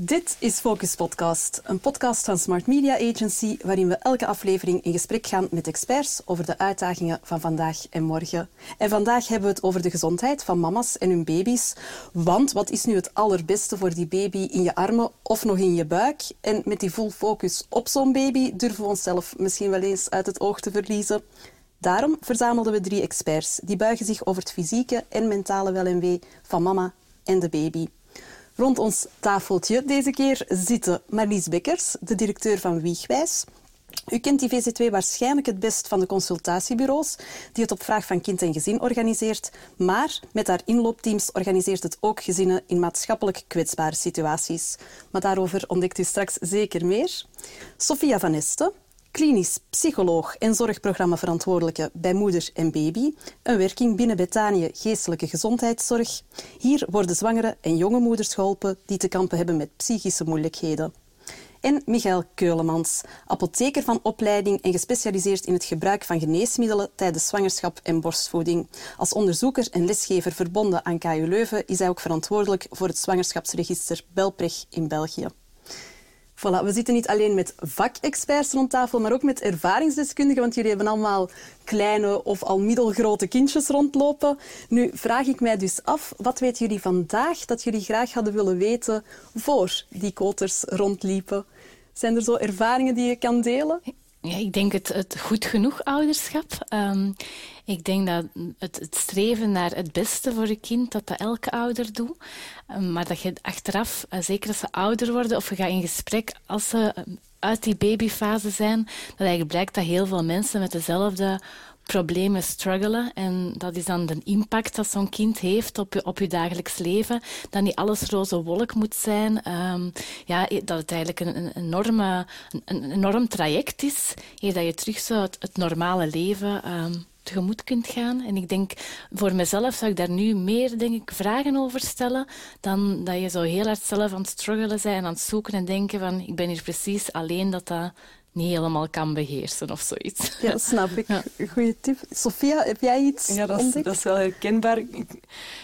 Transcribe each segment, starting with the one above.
Dit is Focus Podcast, een podcast van Smart Media Agency waarin we elke aflevering in gesprek gaan met experts over de uitdagingen van vandaag en morgen. En vandaag hebben we het over de gezondheid van mama's en hun baby's. Want wat is nu het allerbeste voor die baby in je armen of nog in je buik? En met die full focus op zo'n baby durven we onszelf misschien wel eens uit het oog te verliezen. Daarom verzamelden we drie experts die buigen zich over het fysieke en mentale wel en wee van mama en de baby. Rond ons tafeltje deze keer zitten Marlies Bekkers, de directeur van Wiegwijs. U kent die VC2 waarschijnlijk het best van de consultatiebureaus, die het op vraag van kind en gezin organiseert. Maar met haar inloopteams organiseert het ook gezinnen in maatschappelijk kwetsbare situaties. Maar daarover ontdekt u straks zeker meer. Sophia van Esten, klinisch psycholoog en zorgprogrammaverantwoordelijke bij moeder en baby, een werking binnen Betanië Geestelijke Gezondheidszorg. Hier worden zwangere en jonge moeders geholpen die te kampen hebben met psychische moeilijkheden. En Michael Keulemans, apotheker van opleiding en gespecialiseerd in het gebruik van geneesmiddelen tijdens zwangerschap en borstvoeding. Als onderzoeker en lesgever verbonden aan KU Leuven is hij ook verantwoordelijk voor het zwangerschapsregister Belpreg in België. Voilà, we zitten niet alleen met vakexperts rond tafel, maar ook met ervaringsdeskundigen, want jullie hebben allemaal kleine of al middelgrote kindjes rondlopen. Nu vraag ik mij dus af, wat weten jullie vandaag dat jullie graag hadden willen weten voor die koters rondliepen? Zijn er zo ervaringen die je kan delen? Ja, ik denk het, het goed genoeg ouderschap. Um, ik denk dat het, het, streven naar het beste voor je kind, dat dat elke ouder doet. Um, maar dat je achteraf, uh, zeker als ze ouder worden of je gaat in gesprek als ze uit die babyfase zijn, dat eigenlijk blijkt dat heel veel mensen met dezelfde problemen struggelen. En dat is dan de impact dat zo'n kind heeft op je, op je dagelijks leven. Dat niet alles roze wolk moet zijn. Um, ja, dat het eigenlijk een, een, enorme, een, enorm traject is. Dat je terug zo het, normale leven um, tegemoet kunt gaan. En ik denk, voor mezelf zou ik daar nu meer denk ik, vragen over stellen dan dat je zo heel hard zelf aan het struggelen bent en aan het zoeken en denken van ik ben hier precies alleen dat dat niet helemaal kan beheersen of zoiets. Ja, snap ik. Ja. Goeie tip. Sophia, heb jij iets ja, dat is, ontdekt? dat is wel herkenbaar. Ik,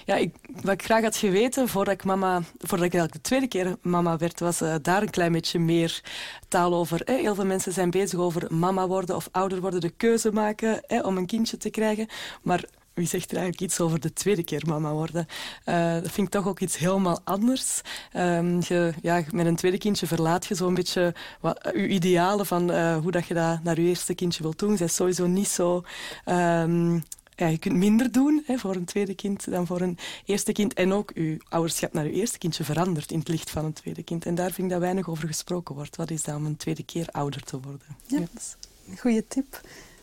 ja, ik, wat ik graag had geweten voordat ik, mama, voordat ik eigenlijk de tweede keer mama werd, was uh, daar een klein beetje meer taal over. Hè. Heel veel mensen zijn bezig over mama worden of ouder worden, de keuze maken hè, om een kindje te krijgen. Maar wie zegt er eigenlijk iets over de tweede keer mama worden? Uh, dat vind ik toch ook iets helemaal anders. Um, je, ja, met een tweede kindje verlaat je zo'n beetje wat, uh, je idealen van uh, hoe dat je dat naar je eerste kindje wilt doen. Zij is sowieso niet zo... Um, ja, je kunt minder doen hè, voor een tweede kind dan voor een eerste kind. En ook je ouderschap naar je eerste kindje verandert in het licht van een tweede kind. En daar vind ik dat weinig over gesproken wordt. Wat is dat om een tweede keer ouder te worden? Ja, ja. dat is een goede tip.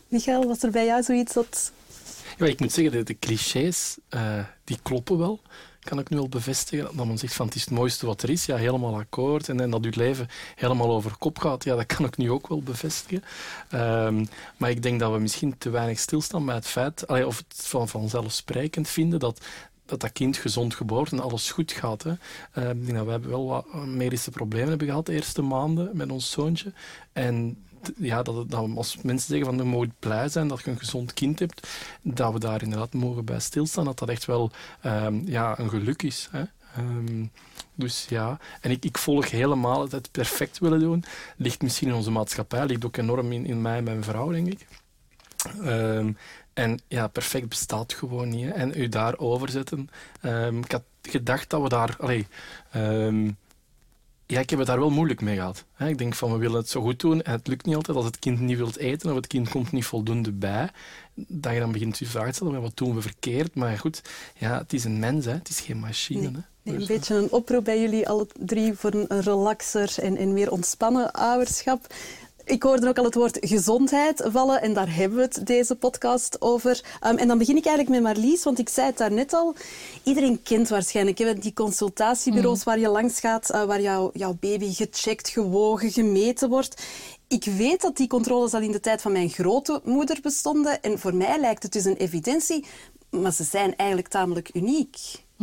Michael, was er bij jou zoiets dat ja, ik moet zeggen, de, de clichés, uh, die kloppen wel. Kan ik nu wel bevestigen. Dat men zegt van het is het mooiste wat er is. Ja, helemaal akkoord. En, en dat uw leven helemaal over kop gaat. Ja, dat kan ik nu ook wel bevestigen. Um, maar ik denk dat we misschien te weinig stilstaan bij het feit, allee, of het van, vanzelfsprekend vinden dat dat dat kind gezond geboren en alles goed gaat. Hè. Uh, ik denk dat we wel wat medische problemen hebben gehad de eerste maanden met ons zoontje. En ja, dat, dat als mensen zeggen van je moet blij zijn dat je een gezond kind hebt, dat we daar inderdaad mogen bij stilstaan, dat dat echt wel um, ja, een geluk is. Hè. Um, dus ja, en ik, ik volg helemaal het, perfect willen doen. Ligt misschien in onze maatschappij, ligt ook enorm in, in mij en mijn vrouw, denk ik. Um, en ja, perfect bestaat gewoon niet. En u daarover zetten. Ik had gedacht dat we daar. Allee, ja, ik heb het daar wel moeilijk mee gehad. Ik denk van, we willen het zo goed doen en het lukt niet altijd. Als het kind niet wilt eten of het kind komt niet voldoende bij, dat je dan begint je vraag te stellen, wat doen we verkeerd? Maar goed, ja, het is een mens, hè. het is geen machine. Nee. Hè. Nee, een beetje een oproep bij jullie alle drie voor een relaxer en, en meer ontspannen ouderschap. Ik hoorde ook al het woord gezondheid vallen en daar hebben we het deze podcast over. Um, en dan begin ik eigenlijk met Marlies, want ik zei het daarnet al. Iedereen kent waarschijnlijk hè, die consultatiebureaus mm. waar je langs gaat, uh, waar jou, jouw baby gecheckt, gewogen, gemeten wordt. Ik weet dat die controles al in de tijd van mijn grote moeder bestonden en voor mij lijkt het dus een evidentie, maar ze zijn eigenlijk tamelijk uniek.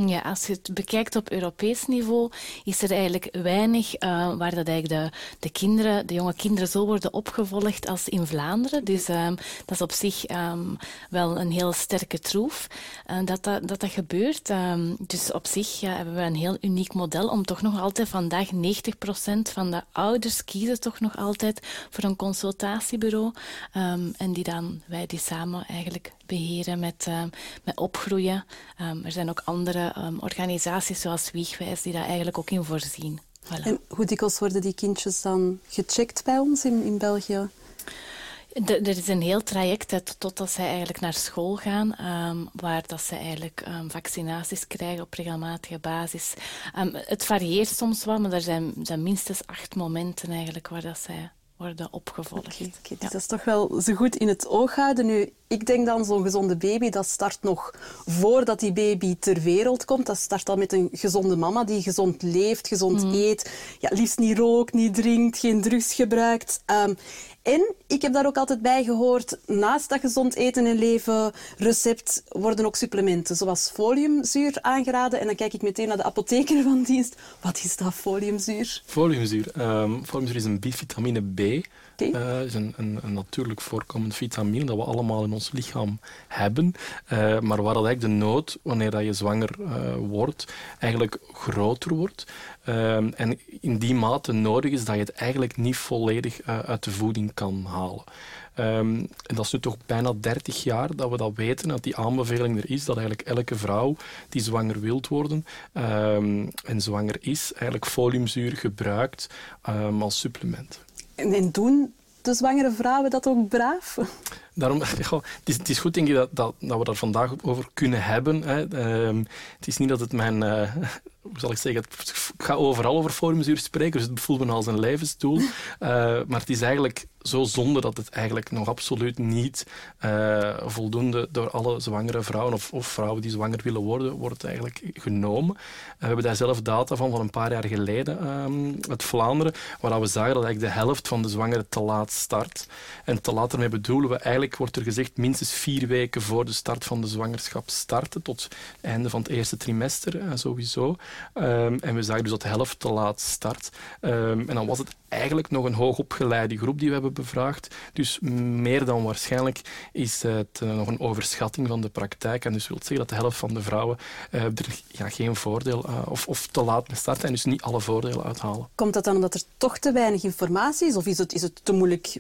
Ja, als je het bekijkt op Europees niveau, is er eigenlijk weinig uh, waar dat eigenlijk de, de kinderen, de jonge kinderen zo worden opgevolgd als in Vlaanderen. Dus um, dat is op zich um, wel een heel sterke troef uh, dat, dat, dat, dat gebeurt. Um, dus op zich ja, hebben we een heel uniek model om toch nog altijd vandaag 90% van de ouders kiezen toch nog altijd voor een consultatiebureau en die dan, wij die samen eigenlijk beheren met, uh, met opgroeien. Um, er zijn ook andere um, organisaties zoals Wiegwijs die daar eigenlijk ook in voorzien. Voilà. En hoe dikwijls worden die kindjes dan gecheckt bij ons in, in België? Er is een heel traject totdat zij eigenlijk naar school gaan, um, waar dat ze eigenlijk um, vaccinaties krijgen op regelmatige basis. Um, het varieert soms wel, maar er zijn, zijn minstens acht momenten eigenlijk waar dat zij worden opgevolgd. Okay, okay, dus dat is toch wel zo goed in het oog houden. Nu, ik denk dan zo'n gezonde baby, dat start nog voordat die baby ter wereld komt. Dat start al met een gezonde mama die gezond leeft, gezond mm. eet. Ja, liefst niet rookt, niet drinkt, geen drugs gebruikt. Um, en ik heb daar ook altijd bij gehoord, naast dat gezond eten en leven recept worden ook supplementen, zoals foliumzuur aangeraden. En dan kijk ik meteen naar de apotheker van dienst. Wat is dat, foliumzuur? Foliumzuur. Um, foliumzuur is een bivitamine B. Okay. is een, een, een, natuurlijk voorkomend vitamine dat we allemaal in ons lichaam hebben. Uh, maar waar dat eigenlijk de nood, wanneer dat je zwanger uh, wordt, eigenlijk groter wordt. En in die mate nodig is dat je het eigenlijk niet volledig uit de voeding kan halen. En dat is nu toch bijna 30 jaar dat we dat weten, dat die aanbeveling er is, dat eigenlijk elke vrouw die zwanger wilt worden en zwanger is, eigenlijk foliumzuur gebruikt als supplement. En, doen de zwangere vrouwen dat ook braaf? Daarom, het, is, het, is, goed denk ik dat, dat, we daar vandaag over kunnen hebben. Hè. Uh, het is niet dat het mijn, uh, hoe zal ik zeggen, ik ga overal over forumzuur spreken, dus het voelt me als een levensdoel. Uh, maar het is eigenlijk zo zonde dat het eigenlijk nog absoluut niet uh, voldoende door alle zwangere vrouwen of, of, vrouwen die zwanger willen worden, wordt eigenlijk genomen. Uh, we hebben daar zelf data van van een paar jaar geleden um, uit Vlaanderen, waar we zagen dat eigenlijk de helft van de zwangeren te laat start. En te laat ermee bedoelen we eigenlijk, wordt er gezegd, minstens vier weken voor de start van de zwangerschap starten, tot het einde van het eerste trimester sowieso. Um, en we zagen dus dat de helft te laat start. Um, en dan was het eigenlijk nog een hoogopgeleide groep die we hebben bevraagd. Dus meer dan waarschijnlijk is het uh, nog een overschatting van de praktijk. En dus wil zeggen dat de helft van de vrouwen uh, er ja, geen voordeel uh, of, of te laat mee starten en dus niet alle voordelen uithalen. Komt dat dan omdat er toch te weinig informatie is? Of is het, is het te moeilijk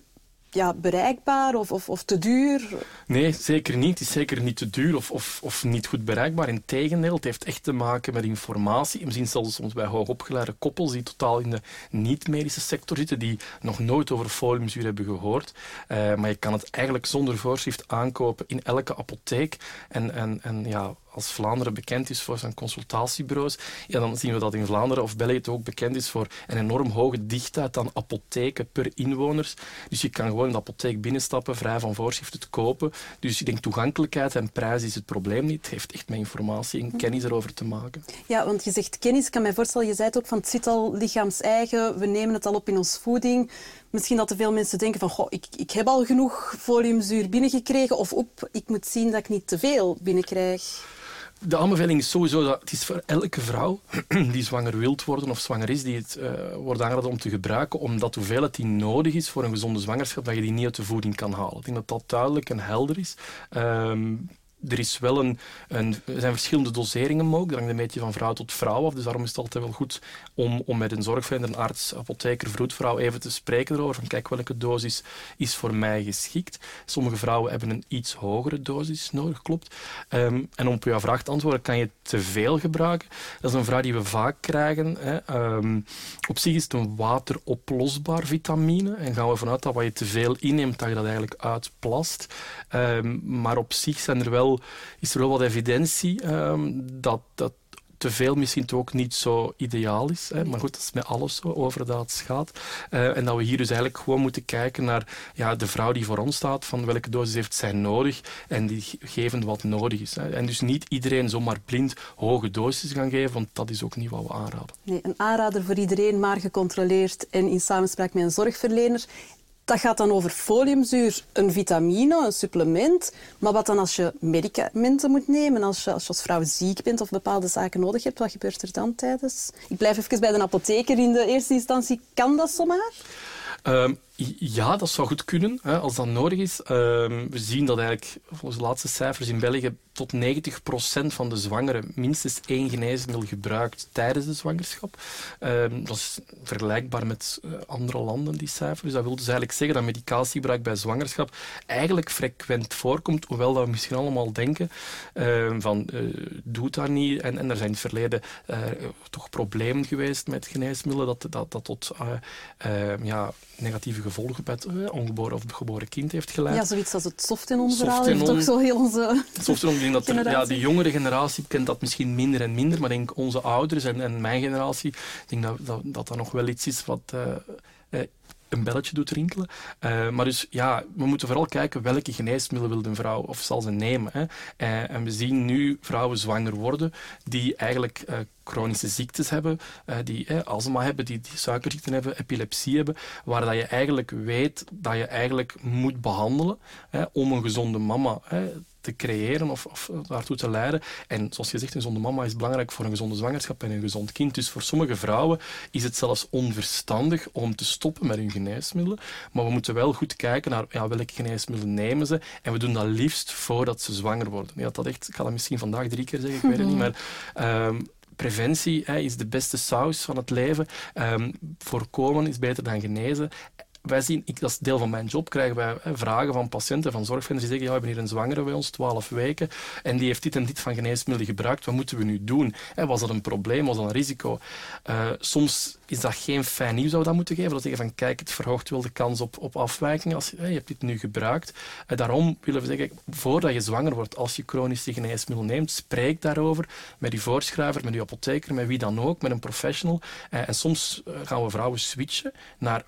ja, bereikbaar of, of, of, te duur? Nee, zeker niet. Het is zeker niet te duur of, of, of niet goed bereikbaar. Integendeel, het heeft echt te maken met informatie. We zien zelfs soms bij hoogopgeleide koppels die totaal in de niet-medische sector zitten, die nog nooit over foliumzuur hebben gehoord. Uh, maar je kan het eigenlijk zonder voorschrift aankopen in elke apotheek. En, en, en ja, als Vlaanderen bekend is voor zijn consultatiebureaus, ja, dan zien we dat in Vlaanderen of België het ook bekend is voor een enorm hoge dichtheid aan apotheken per inwoners. Dus je kan gewoon in de apotheek binnenstappen, vrij van voorschrift het kopen. Dus ik denk toegankelijkheid en prijs is het probleem niet. Het heeft echt met informatie en kennis erover te maken. Ja, want je zegt kennis, ik kan mij voorstellen, je zei het ook van het zit al lichaams-eigen, we nemen het al op in ons voeding. Misschien dat te veel mensen denken van, goh, ik, ik heb al genoeg foliumzuur binnengekregen of op, ik moet zien dat ik niet te veel binnenkrijg de aanbeveling is sowieso dat het is voor elke vrouw die zwanger wilt worden of zwanger is, die het uh, wordt aangeraden om te gebruiken, omdat de hoeveelheid die nodig is voor een gezonde zwangerschap, dat je die niet uit de voeding kan halen. Ik denk dat dat duidelijk en helder is. Uh, er, is wel een, een, er zijn verschillende doseringen mogelijk. Dat hangt een beetje van vrouw tot vrouw af. Dus daarom is het altijd wel goed om, om met een zorgverlener, een arts, apotheker, vroedvrouw even te spreken erover. Van kijk, welke dosis is voor mij geschikt. Sommige vrouwen hebben een iets hogere dosis nodig, klopt. Um, en om op jouw vraag te antwoorden, kan je te veel gebruiken? Dat is een vraag die we vaak krijgen. Hè. Um, op zich is het een wateroplosbaar vitamine. En gaan we vanuit dat wat je te veel inneemt, dat je dat eigenlijk uitplast. Um, maar op zich zijn er wel is er wel wat evidentie um, dat, dat te veel misschien toch ook niet zo ideaal is. Hè. Maar goed, dat is met alles zo, over dat gaat. Uh, en dat we hier dus eigenlijk gewoon moeten kijken naar ja, de vrouw die voor ons staat, van welke dosis heeft zij nodig en die geven wat nodig is. Hè. En dus niet iedereen zomaar blind hoge doses gaan geven, want dat is ook niet wat we aanraden. Nee, een aanrader voor iedereen, maar gecontroleerd en in samenspraak met een zorgverlener Dat gaat dan over foliumzuur, een vitamine, een supplement. Maar wat dan als je medicamenten moet nemen, als je als, vrouw ziek bent of bepaalde zaken nodig hebt, wat gebeurt er dan tijdens? Ik blijf even bij de apotheker in de eerste instantie. Kan dat zomaar? Um, ja, dat zou goed kunnen, hè, als dat nodig is. Um, we zien dat eigenlijk, volgens de laatste cijfers in België, tot 90% van de zwangeren minstens één geneesmiddel gebruikt tijdens de zwangerschap. Um, dat is vergelijkbaar met uh, andere landen, die cijfers. Dus dat wil dus eigenlijk zeggen dat medicatiegebruik bij zwangerschap eigenlijk frequent voorkomt, hoewel dat we misschien allemaal denken van, uh, doe dat niet. En, en er zijn in het verleden uh, toch problemen geweest met geneesmiddelen, dat dat, dat tot ja, negatieve gevolgen bij het uh, ongeboren of geboren kind heeft geleid. Ja, zoiets als het softenon verhaal heeft toch zo heel onze ik denk dat er, ja, de jongere generatie kent dat misschien minder en minder, maar ik denk onze ouders en, en mijn generatie, ik denk dat, dat, dat dat nog wel iets is wat... Uh, uh, een belletje doet rinkelen. Uh, maar dus ja, we moeten vooral kijken welke geneesmiddelen wil een vrouw of zal ze nemen. Hè. Uh, en we zien nu vrouwen zwanger worden die eigenlijk uh, chronische ziektes hebben, die astma hebben, die, die suikerziekten hebben, epilepsie hebben, waar dat je eigenlijk weet dat je eigenlijk moet behandelen om een gezonde mama te creëren of, of daartoe te leiden. En zoals je zegt, een gezonde mama is belangrijk voor een gezonde zwangerschap en een gezond kind. Dus voor sommige vrouwen is het zelfs onverstandig om te stoppen met hun geneesmiddelen. Maar we moeten wel goed kijken naar ja, welke geneesmiddelen nemen ze. En we doen dat liefst voordat ze zwanger worden. Ja, dat echt, ik ga dat misschien vandaag drie keer zeggen, ik weet het niet. Maar um, preventie hè, is de beste saus van het leven. Um, voorkomen is beter dan genezen wij zien, ik, dat is deel van mijn job, krijgen wij hè, vragen van patiënten, van zorgverleners die zeggen, ja, we hebben hier een zwangere bij ons, 12 weken, en die heeft dit en dit van geneesmiddelen gebruikt, wat moeten we nu doen? Was dat een probleem, was dat een risico? Uh, soms is dat geen fijn nieuws zou dat moeten geven. Dat zeggen van, kijk, het verhoogt wel de kans op, op afwijking als hè, je hebt dit nu gebruikt. Uh, daarom willen we zeggen, voordat je zwanger wordt, als je chronische geneesmiddel neemt, spreek daarover met je voorschrijver, met je apotheker, met wie dan ook, met een professional. Uh, en soms gaan we vrouwen switchen naar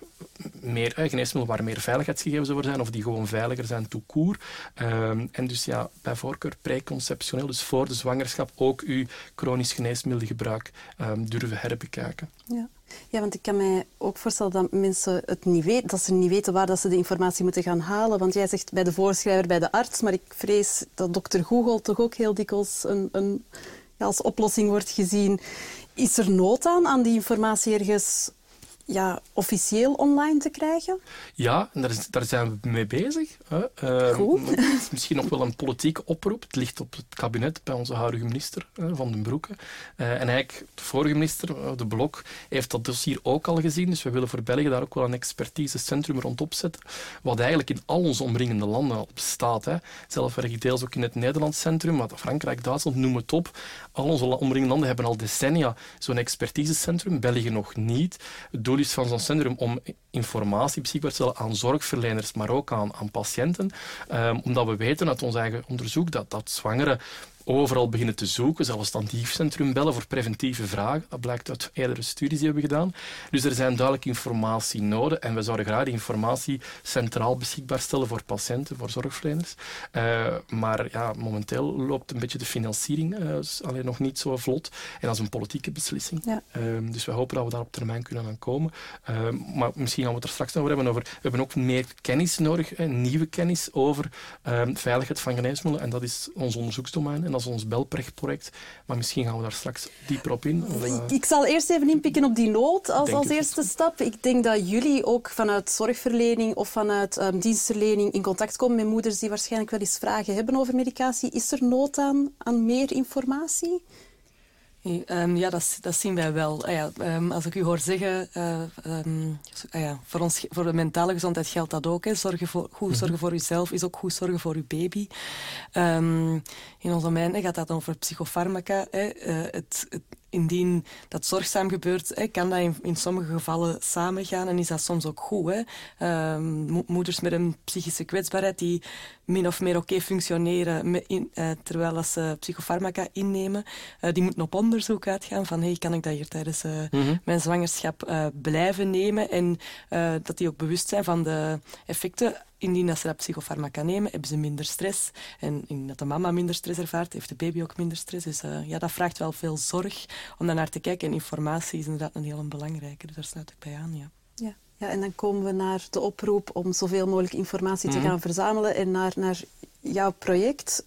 meer geneesmiddelen waar meer veiligheidsgegevens over zijn of die gewoon veiliger zijn tout court. Um, en dus ja, bij voorkeur preconceptioneel, dus voor de zwangerschap, ook uw chronisch geneesmiddelgebruik um, durven herbekijken. Ja. Ja, want ik kan mij ook voorstellen dat mensen het niet weten, dat ze niet weten waar dat ze de informatie moeten gaan halen. Want jij zegt bij de voorschrijver, bij de arts, maar ik vrees dat dokter Google toch ook heel dikwijls een, een, ja, als oplossing wordt gezien. Is er nood aan, aan die informatie ergens ja, officieel online te krijgen? Ja, en daar, is, daar zijn we mee bezig. Hè. Uh, het is misschien nog wel een politieke oproep. Het ligt op het kabinet bij onze huidige minister Van den Broeke. Uh, en eigenlijk, de vorige minister, eh, De Blok, heeft dat dossier ook al gezien. Dus we willen voor België daar ook wel een expertisecentrum rondop zetten. Wat eigenlijk in al onze omringende landen al bestaat. Hè. Zelf werk ik deels ook in het Nederlands centrum, maar Frankrijk, Duitsland, noem het op. Al onze omringende landen hebben al decennia zo'n expertisecentrum. België nog niet. Doel is van zo'n centrum om informatie beschikbaar te aan zorgverleners, maar ook aan, aan patiënten. Um, omdat we weten uit ons eigen onderzoek dat, dat zwangeren overal beginnen te zoeken, zelfs dan diefcentrum bellen voor preventieve vragen. Dat blijkt uit eerdere studies die we hebben gedaan. Dus er zijn duidelijk informatie nodig en we zouden graag die informatie centraal beschikbaar stellen voor patiënten, voor zorgverleners. Uh, maar ja, momenteel loopt een beetje de financiering uh, alleen nog niet zo vlot en dat is een politieke beslissing. Ja. Uh, dus we hopen dat we daar op termijn kunnen aan komen. maar misschien gaan we het er straks nog over hebben. Over, we hebben ook meer kennis nodig, nieuwe kennis over veiligheid van geneesmiddelen en dat is ons onderzoeksdomein dat is ons Belprecht-project. Maar misschien gaan we daar straks dieper op in. Of, uh... Ik zal eerst even inpikken op die nood als, als eerste stap. Ik denk dat jullie ook vanuit zorgverlening of vanuit um, dienstverlening in contact komen met moeders die waarschijnlijk wel eens vragen hebben over medicatie. Is er nood aan, aan meer informatie? Um, ja, dat, dat, zien wij wel. Ah ja, um, als ik u hoor zeggen, uh, um, ah ja, voor, ons, voor de mentale gezondheid geldt dat ook. Hè. Zorgen voor, goed mhm. zorgen voor uzelf is ook goed zorgen voor uw baby. in onze domein gaat dat over psychofarmaca. Hè. Uh, het, het indien dat zorgzaam gebeurt, hè, kan dat in, in, sommige gevallen samengaan en is dat soms ook goed. Hè. Uh, moeders met een psychische kwetsbaarheid die min of meer oké okay functioneren met in, uh, terwijl ze psychofarmaca innemen, uh, die moeten op onderzoek uitgaan van hey, kan ik dat hier tijdens mm -hmm. mijn zwangerschap blijven nemen en dat die ook bewust zijn van de effecten indien dat ze dat psychofarmaca nemen, hebben ze minder stress. En indien dat de mama minder stress ervaart, heeft de baby ook minder stress. Dus uh, ja, dat vraagt wel veel zorg om daar naar te kijken. En informatie is inderdaad een heel belangrijke, dus daar sluit ik bij aan, ja. ja. Ja, en dan komen we naar de oproep om zoveel mogelijk informatie te Mhm. gaan verzamelen en naar, naar jouw project.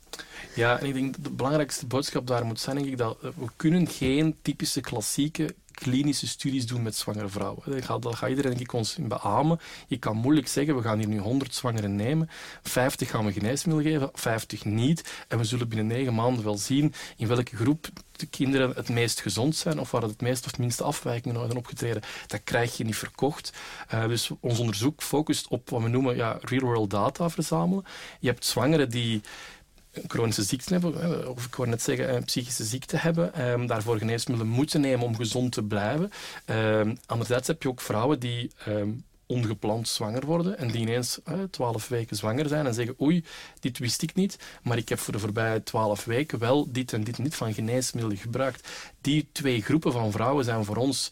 Ja, en ik denk dat de belangrijkste boodschap daar moet zijn, denk ik, dat eh, we kunnen geen typische klassieke klinische studies doen met zwangere vrouwen. Dat gaat, dat gaat iedereen ik ons beamen. Je kan moeilijk zeggen, we gaan hier nu 100 zwangeren nemen, 50 gaan we geneesmiddel geven, 50 niet. En we zullen binnen negen maanden wel zien in welke groep de kinderen het meest gezond zijn of waar het meest of minste afwijkingen zijn opgetreden. Dat krijg je niet verkocht. Eh, dus ons onderzoek focust op wat we noemen ja, real-world data verzamelen. Je hebt zwangeren die chronische ziekte hebben, of ik wou net zeggen een psychische ziekte hebben, ehm, daarvoor geneesmiddelen moeten nemen om gezond te blijven. Ehm, anderzijds heb je ook vrouwen die ehm, ongepland zwanger worden en die ineens twaalf weken zwanger zijn en zeggen oei, dit wist ik niet, maar ik heb voor de voorbije twaalf weken wel dit en dit en dit van geneesmiddelen gebruikt. Die twee groepen van vrouwen zijn voor ons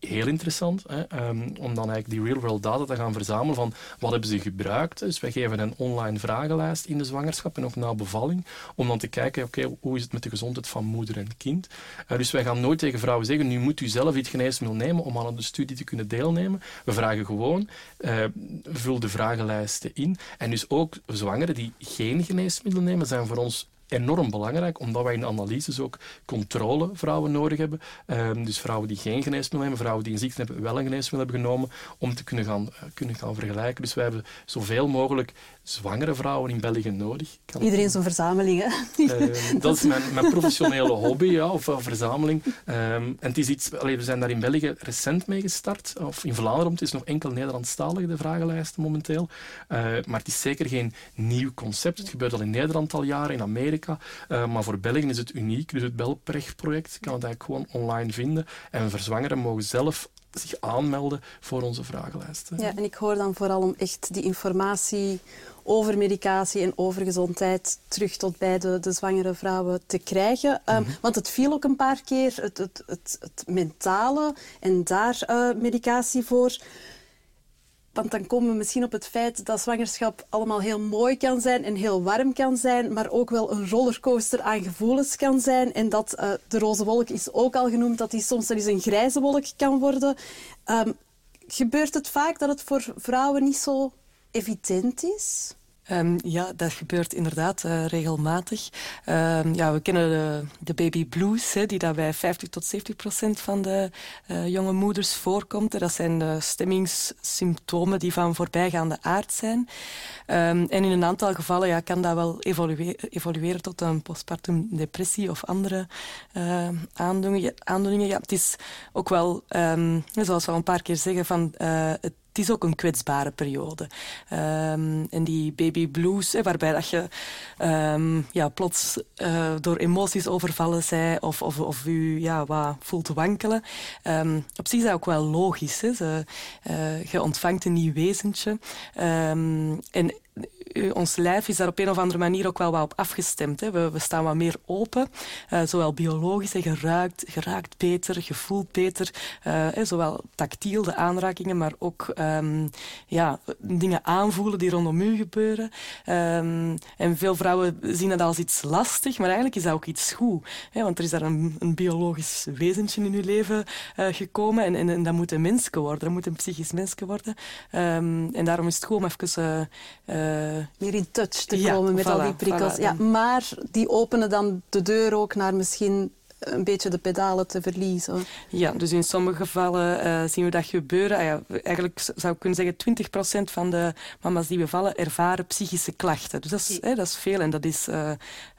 heel interessant, hè, ehm, om dan eigenlijk die real-world data te gaan verzamelen van wat hebben ze gebruikt. Dus wij geven een online vragenlijst in de zwangerschap en ook na bevalling, om dan te kijken, oké, hoe is het met de gezondheid van moeder en kind. Eh, dus wij gaan nooit tegen vrouwen zeggen, nu moet u zelf iets geneesmiddel nemen om aan de studie te kunnen deelnemen. We vragen gewoon, eh, vul de vragenlijsten in. En dus ook zwangeren die geen geneesmiddel nemen, zijn voor ons enorm belangrijk, omdat wij in analyses ook controlevrouwen nodig hebben. Ehm, dus vrouwen die geen geneesmiddel nemen, vrouwen die een ziekte hebben, wel een geneesmiddel hebben genomen, om te kunnen gaan, eh, kunnen gaan vergelijken. Dus wij hebben zoveel mogelijk zwangere vrouwen in België nodig. Kan- Iedereen zo'n verzameling, hè? Ehm, dat is mijn, mijn professionele hobby, ja, of eh, verzameling. Ehm, en het is iets, allee, we zijn daar in België recent mee gestart, of in Vlaanderen, het is nog enkel Nederlandstalig, de vragenlijsten momenteel. Eh, maar het is zeker geen nieuw concept. Het gebeurt al in Nederland al jaren, in Amerika. Eh, maar voor België is het uniek. Dus het Belprecht-project kan het eigenlijk gewoon online vinden. En verzwangeren mogen zelf zich aanmelden voor onze vragenlijsten. Ja, en ik hoor dan vooral om echt die informatie over medicatie en over gezondheid terug tot bij de, de zwangere vrouwen te krijgen. Um, Want het viel ook een paar keer, het, het, het, het mentale en daar uh, medicatie voor. Want dan komen we misschien op het feit dat zwangerschap allemaal heel mooi kan zijn en heel warm kan zijn, maar ook wel een rollercoaster aan gevoelens kan zijn. En dat uh, de roze wolk is ook al genoemd, dat die soms wel eens een grijze wolk kan worden. Um, gebeurt het vaak dat het voor vrouwen niet zo evident is? Um, ja, dat gebeurt inderdaad uh, regelmatig. Um, ja, we kennen de, de baby blues, die dat bij 50 tot 70 procent van de uh, jonge moeders voorkomt. Dat zijn de stemmingssymptomen die van voorbijgaande aard zijn. Um, en in een aantal gevallen ja, kan dat wel evolueren, evolueren tot een postpartum depressie of andere uh, aandoeningen. aandoeningen. Ja, het is ook wel, zoals we al een paar keer zeggen, van het het is ook een kwetsbare periode. Um, en die baby blues, waarbij dat je um, ja, plots uh, door emoties overvallen zij of, of, of u ja, wat voelt wankelen. Um, op zich is dat ook wel logisch. Hè. Ze, uh, je ontvangt een nieuw wezentje. en ons lijf is daar op een of andere manier ook wel wat op afgestemd. Hè. We, we staan wat meer open, uh, zowel biologisch, hè, je, ruikt, je raakt beter, je voelt beter. Uh, hè, zowel tactiel, de aanrakingen, maar ook um, ja, dingen aanvoelen die rondom u gebeuren. Um, en veel vrouwen zien dat als iets lastig, maar eigenlijk is dat ook iets goed. Hè, want er is daar een, een biologisch wezentje in uw leven uh, gekomen en, en, en, dat moet een mensje worden, dat moet een psychisch mensje worden. Um, en daarom is het goed om even meer in touch te ja, komen met voilà, al die prikkels. Voilà, ja, maar die openen dan de deur ook naar misschien een beetje de pedalen te verliezen. Ja, dus in sommige gevallen uh, zien we dat gebeuren. Ah ja, eigenlijk zou ik kunnen zeggen 20% van de mama's die bevallen ervaren psychische klachten. Dus dat is, hè, dat is veel en dat is uh,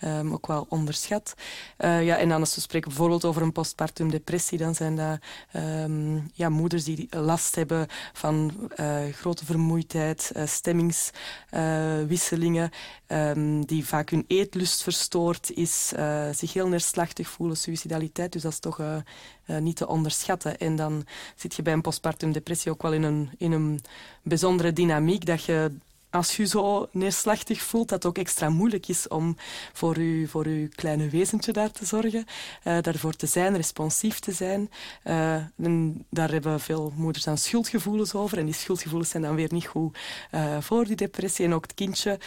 um, ook wel onderschat. Uh, ja, en dan als we spreken bijvoorbeeld over een postpartum depressie, dan zijn dat um, ja, moeders die last hebben van grote vermoeidheid, stemmingswisselingen, um, die vaak hun eetlust verstoord is, zich heel neerslachtig voelen, Dus dat is toch uh, uh, niet te onderschatten. En dan zit je bij een postpartum depressie ook wel in een, in een bijzondere dynamiek dat je als je zo neerslachtig voelt, dat het ook extra moeilijk is om voor je, voor uw kleine wezentje daar te zorgen. Uh, daarvoor te zijn, responsief te zijn. Uh, en daar hebben veel moeders dan schuldgevoelens over. En die schuldgevoelens zijn dan weer niet goed uh, voor die depressie. En ook het kindje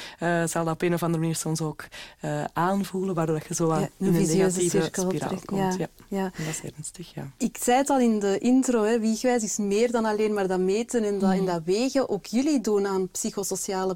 zal dat op een of andere manier soms ook aanvoelen, waardoor je zo ja, in een negatieve spiraal komt. Ja. Ja. dat is ernstig, ja. Ik zei het al in de intro, hè, wiegwijs is meer dan alleen maar dat meten en dat, en dat wegen. Ook jullie doen aan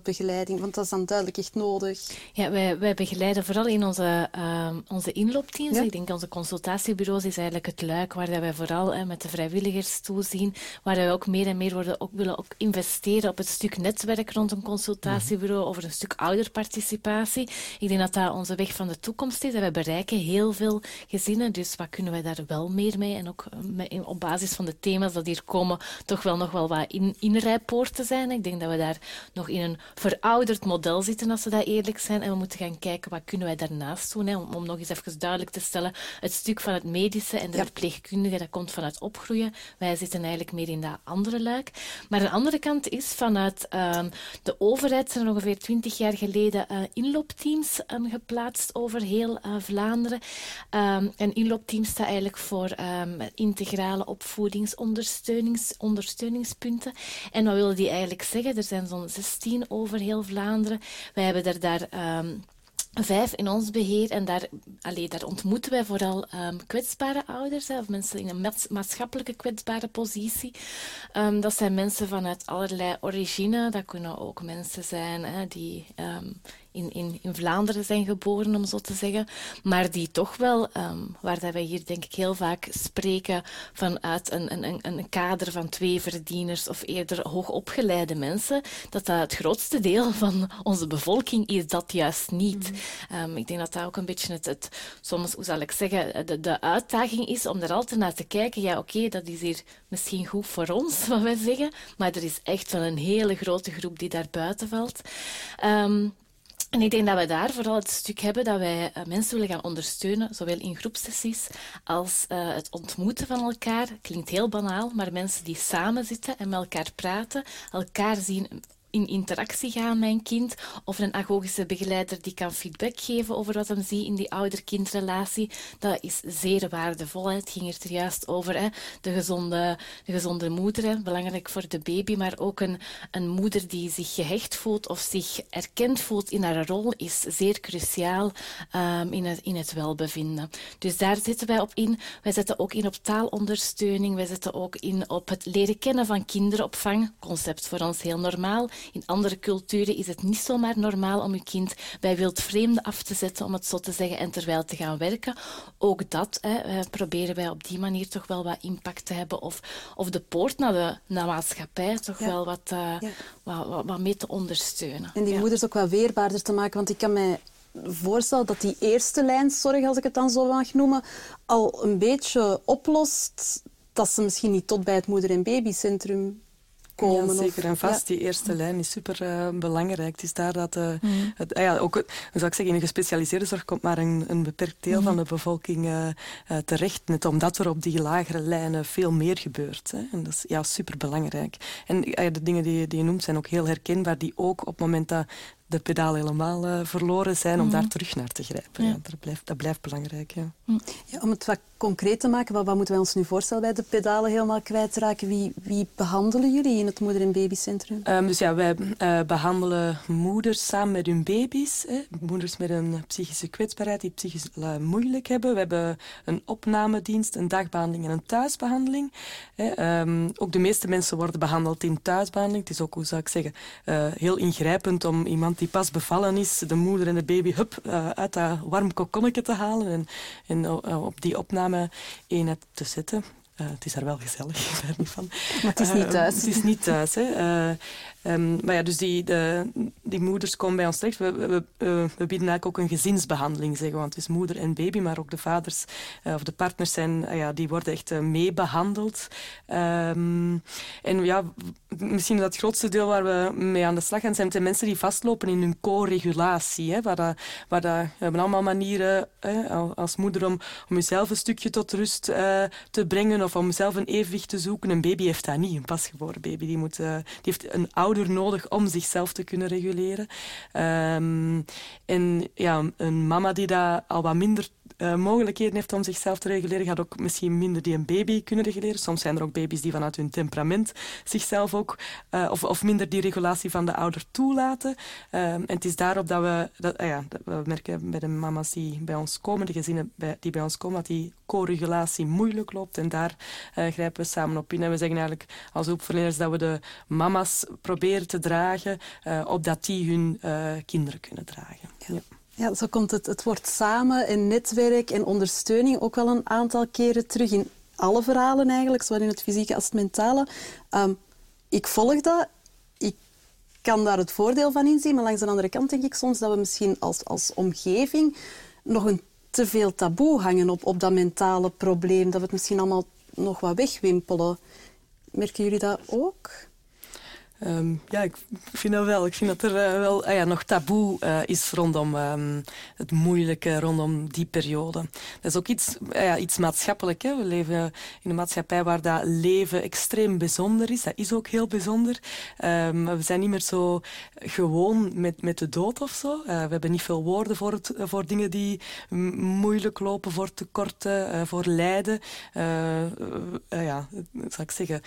begeleiding, want dat is dan duidelijk echt nodig. Ja, wij, wij begeleiden vooral in onze, uh, onze inloopteams. Ik denk onze consultatiebureaus is eigenlijk het luik waar wij vooral met de vrijwilligers toezien, waar wij ook meer en meer worden, ook, willen ook investeren op het stuk netwerk rond een consultatiebureau, mhm. over een stuk ouderparticipatie. Ik denk dat dat onze weg van de toekomst is. En wij bereiken heel veel gezinnen, dus wat kunnen wij daar wel meer mee? En ook eh, op basis van de thema's dat hier komen, toch wel nog wel wat in, inrijpoorten zijn. Ik denk dat we daar nog in een verouderd model zitten, als we dat eerlijk zijn. En we moeten gaan kijken, wat kunnen wij daarnaast doen? Hè? Om, om nog eens even duidelijk te stellen, het stuk van het medische en de verpleegkundige, dat komt vanuit opgroeien. Wij zitten eigenlijk meer in dat andere luik. Maar de andere kant is, vanuit uh, de overheid zijn er ongeveer twintig jaar geleden uh, inloopteams um, geplaatst over heel uh, Vlaanderen. Um, een inloopteam staat eigenlijk voor um, integrale opvoedingsondersteuningspunten. En wat willen die eigenlijk zeggen? Er zijn zo'n 16 over heel Vlaanderen. Wij hebben er daar um, vijf in ons beheer en daar, allee, daar ontmoeten wij vooral um, kwetsbare ouders, hè, of mensen in een maatschappelijke kwetsbare positie. Um, dat zijn mensen vanuit allerlei origine. Dat kunnen ook mensen zijn hè, die um, in, in, in Vlaanderen zijn geboren, om zo te zeggen. Maar die toch wel, waar dat wij hier denk ik heel vaak spreken vanuit een, een, een kader van twee verdieners of eerder hoogopgeleide mensen, dat dat het grootste deel van onze bevolking is dat juist niet. Mm. Um, ik denk dat dat ook een beetje het, soms, hoe zal ik zeggen, de, de uitdaging is om er altijd naar te kijken. Ja, oké, dat is hier misschien goed voor ons, wat wij zeggen, maar er is echt wel een hele grote groep die daar buiten valt. Um, en ik denk dat we daar vooral het stuk hebben dat wij uh, mensen willen gaan ondersteunen, zowel in groepsessies als uh, het ontmoeten van elkaar. Klinkt heel banaal, maar mensen die samen zitten en met elkaar praten, elkaar zien in interactie gaan een kind. Of een agogische begeleider die kan feedback geven over wat hem ziet in die ouder-kindrelatie. Dat is zeer waardevol. Het ging er juist over. Hè. De, gezonde, de gezonde moeder, belangrijk voor de baby. Maar ook een, een moeder die zich gehecht voelt of zich erkend voelt in haar rol is zeer cruciaal um, in, het, in het welbevinden. Dus daar zitten wij op in. Wij zetten ook in op taalondersteuning. Wij zetten ook in op het leren kennen van kinderopvang. Concept voor ons heel normaal. In andere culturen is het niet zomaar normaal om je kind bij wildvreemden af te zetten, om het zo te zeggen, en terwijl te gaan werken. Ook dat hè, eh, proberen wij op die manier toch wel wat impact te hebben. Of, of de poort naar de, naar maatschappij toch wel wat, uh, wat, wat, wat, mee te ondersteunen. En die moeders ook wel weerbaarder te maken, want ik kan mij voorstellen dat die eerste lijnzorg, als ik het dan zo mag noemen, al een beetje oplost dat ze misschien niet tot bij het moeder- en babycentrum komen. Ja, zeker en vast. Die eerste lijn is super uh, belangrijk. Het is daar dat... Uh, het, ah ja, ook, zou ik zeggen, in een gespecialiseerde zorg komt maar een, een beperkt deel mm. van de bevolking uh, terecht. Net omdat er op die lagere lijnen veel meer gebeurt. Hè. En dat is ja, super belangrijk. En de dingen die, die je noemt zijn ook heel herkenbaar. Die ook op het moment dat de pedaal helemaal uh, verloren zijn, om daar mhm. terug naar te grijpen. Ja. ja. dat, blijft, dat blijft belangrijk. Ja. Mhm. ja. om het wat concreet te maken, wat, wat, moeten wij ons nu voorstellen bij de pedalen helemaal kwijtraken? Wie, wie behandelen jullie in het moeder- en babycentrum? Um, dus ja, wij uh, behandelen moeders samen met hun baby's. Hè. Moeders met een psychische kwetsbaarheid die psychisch uh, moeilijk hebben. We hebben een opnamedienst, een dagbehandeling en een thuisbehandeling. Hè. Um, ook de meeste mensen worden behandeld in thuisbehandeling. Het is ook, hoe zou ik zeggen, heel ingrijpend om iemand die pas bevallen is, de moeder en de baby, hup, uit dat warm kokonnetje te halen en, en op die opname eenheid te zetten. Uh, het is daar wel gezellig, daar niet van. Maar het is niet thuis. het is niet thuis. Hè. Um, maar ja, dus die, de, die moeders komen bij ons terecht. We, we, we, bieden eigenlijk ook een gezinsbehandeling, zeggen want het is moeder en baby, maar ook de vaders uh, of de partners zijn, uh, ja, die worden echt uh, mee behandeld. Um, en ja, misschien dat grootste deel waar we mee aan de slag gaan zijn, zijn mensen die vastlopen in hun co-regulatie. Waar dat, waar dat, we hebben allemaal manieren hè, als moeder om, om jezelf een stukje tot rust te brengen of om zelf een evenwicht te zoeken. Een baby heeft dat niet, een pasgeboren baby. Die, moet, die heeft een nodig om zichzelf te kunnen reguleren. Ehm, en ja, een mama die dat al wat minder uh, mogelijkheden heeft om zichzelf te reguleren, gaat ook misschien minder die een baby kunnen reguleren. Soms zijn er ook baby's die vanuit hun temperament zichzelf ook, uh, of, of minder die regulatie van de ouder toelaten. Uh, en het is daarop dat we, dat, uh, ja, we merken bij de mama's die bij ons komen, de gezinnen bij, die bij ons komen, dat die co-regulatie moeilijk loopt. En daar grijpen we samen op in. En we zeggen eigenlijk als hulpverleners dat we de mama's proberen te dragen, opdat die hun kinderen kunnen dragen. Ja. Ja, zo komt het, het woord samen en netwerk en ondersteuning ook wel een aantal keren terug in alle verhalen eigenlijk, zowel in het fysieke als het mentale. Ehm, ik volg dat. Ik kan daar het voordeel van inzien, maar langs de andere kant denk ik soms dat we misschien als, als omgeving nog een te veel taboe hangen op, op dat mentale probleem, dat we het misschien allemaal nog wat wegwimpelen. Merken jullie dat ook? Um, ja, ik vind dat wel. Ik vind dat er uh, wel ah ja, nog taboe uh, is rondom um, het moeilijke, rondom die periode. Dat is ook iets, uh, ja, iets maatschappelijk. Hè. We leven in een maatschappij waar dat leven extreem bijzonder is. Dat is ook heel bijzonder. Um, we zijn niet meer zo gewoon met, met de dood of zo. we hebben niet veel woorden voor, het, voor dingen die moeilijk lopen, voor tekorten, voor lijden. ja, zal ik zeggen.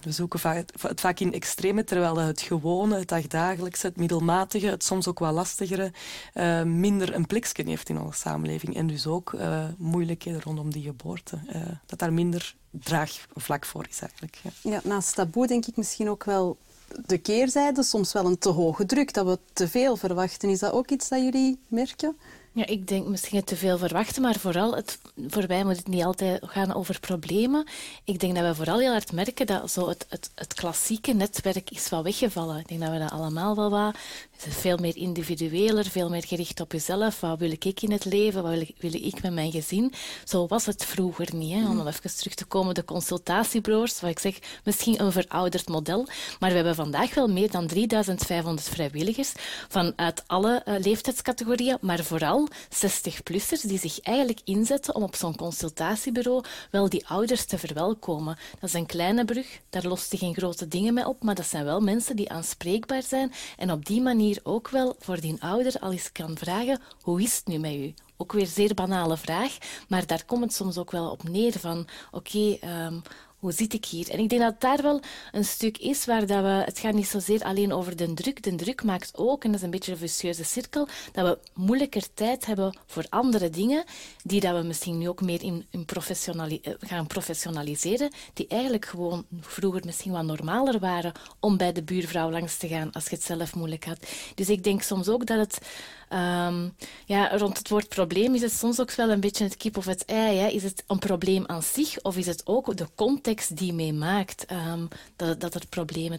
we zoeken het vaak in extreem terwijl het gewone, het dagdagelijkse, het middelmatige, het soms ook wel lastigere, uh, minder een plekje heeft in onze samenleving. En dus ook uh, moeilijkheden rondom die geboorte. Uh, dat daar minder draagvlak voor is eigenlijk. Ja. ja, naast taboe denk ik misschien ook wel de keerzijde, soms wel een te hoge druk, dat we te veel verwachten. Is dat ook iets dat jullie merken? Ja, ik denk misschien te veel verwachten, maar vooral, het, voor wij moet het niet altijd gaan over problemen. Ik denk dat we vooral heel hard merken dat zo het, het, het klassieke netwerk is wat weggevallen. Ik denk dat we dat allemaal wel wat veel meer individueler, veel meer gericht op jezelf. Wat wil ik in het leven? Wat wil ik, wil ik met mijn gezin? Zo was het vroeger niet. Hè? Om mm. even terug te komen, de consultatiebureaus, wat ik zeg, misschien een verouderd model. Maar we hebben vandaag wel meer dan 3500 vrijwilligers vanuit alle uh, leeftijdscategorieën, maar vooral 60-plussers die zich eigenlijk inzetten om op zo'n consultatiebureau wel die ouders te verwelkomen. Dat is een kleine brug, daar lost je geen grote dingen mee op, maar dat zijn wel mensen die aanspreekbaar zijn en op die manier ook wel voor die ouder al eens kan vragen, hoe is het nu met u? Ook weer zeer banale vraag, maar daar komt het soms ook wel op neer van, oké, ehm, hoe zit ik hier? En ik denk dat daar wel een stuk is waar dat we, het gaat niet zozeer alleen over de druk. De druk maakt ook, en dat is een beetje een vicieuze cirkel, dat we moeilijker tijd hebben voor andere dingen, die dat we misschien nu ook meer in, eh, gaan professionaliseren, die eigenlijk gewoon vroeger misschien wat normaler waren om bij de buurvrouw langs te gaan als je het zelf moeilijk had. Dus ik denk soms ook dat het Um, ja, rond het woord probleem is het soms ook wel een beetje het kip of het ei. Hè. Is het een probleem aan zich of is het ook de context die mee maakt um, dat, dat er probleem, uh,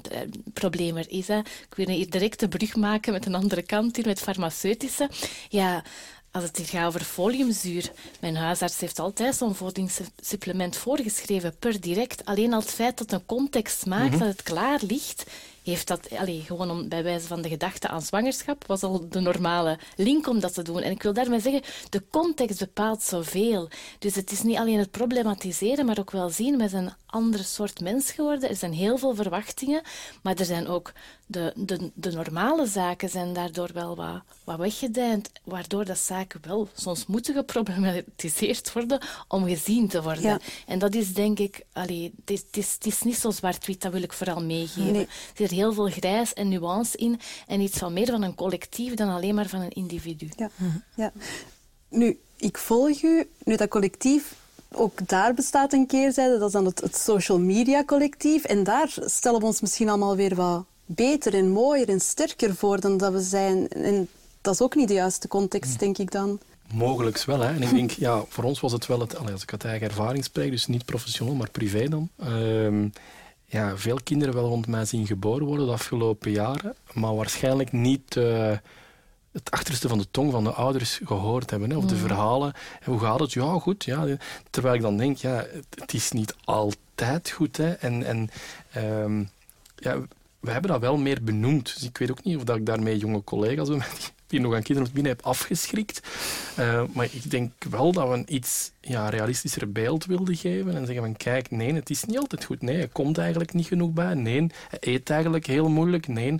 probleem er is? Hè. Ik wil hier direct de brug maken met een andere kant hier, met farmaceutische. Ja, als het hier gaat over foliumzuur, mijn huisarts heeft altijd zo'n voedingssupplement voorgeschreven per direct. Alleen al het feit dat een context maakt mhm. dat het klaar ligt, heeft dat, allez, gewoon om, bij wijze van de gedachte aan zwangerschap, was al de normale link om dat te doen. En ik wil daarmee zeggen, de context bepaalt zoveel. Dus het is niet alleen het problematiseren, maar ook wel zien, we zijn een andere soort mens geworden. Er zijn heel veel verwachtingen, maar er zijn ook de, de, de normale zaken zijn daardoor wel wat, wat weggedijnd, waardoor dat zaken wel soms moeten geproblematiseerd worden om gezien te worden. En dat is denk ik, allee, het, is, het, is, het is niet zo zwart-wit, dat wil ik vooral meegeven. Zit heel veel grijs en nuance in en iets van meer van een collectief dan alleen maar van een individu. Ja. ja. Nu, ik volg u, nu dat collectief ook daar bestaat een keerzijde, dat is dan het, het, social media collectief. En daar stellen we ons misschien allemaal weer wat beter en mooier en sterker voor dan dat we zijn. En dat is ook niet de juiste context, denk ik dan. Mogelijks wel. Hè. En ik denk, ja, voor ons was het wel, het, als ik uit eigen ervaring spreek, dus niet professioneel, maar privé dan. Uh, ja, veel kinderen wel rond mij zien geboren worden de afgelopen jaren, maar waarschijnlijk niet uh, het achterste van de tong van de ouders gehoord hebben. Hè, of de mm. verhalen. hoe gaat het? Ja, goed. Ja. Terwijl ik dan denk, ja, het, is niet altijd goed. Hè. En, en um, ja, we hebben dat wel meer benoemd. Dus ik weet ook niet of dat ik daarmee jonge collega's bij mij die nog aan kinderen binnen heb afgeschrikt. Uh, maar ik denk wel dat we een iets ja, realistischer beeld wilden geven en zeggen van kijk, nee, het is niet altijd goed. Nee, er komt eigenlijk niet genoeg bij. Nee, hij eet eigenlijk heel moeilijk. Nee.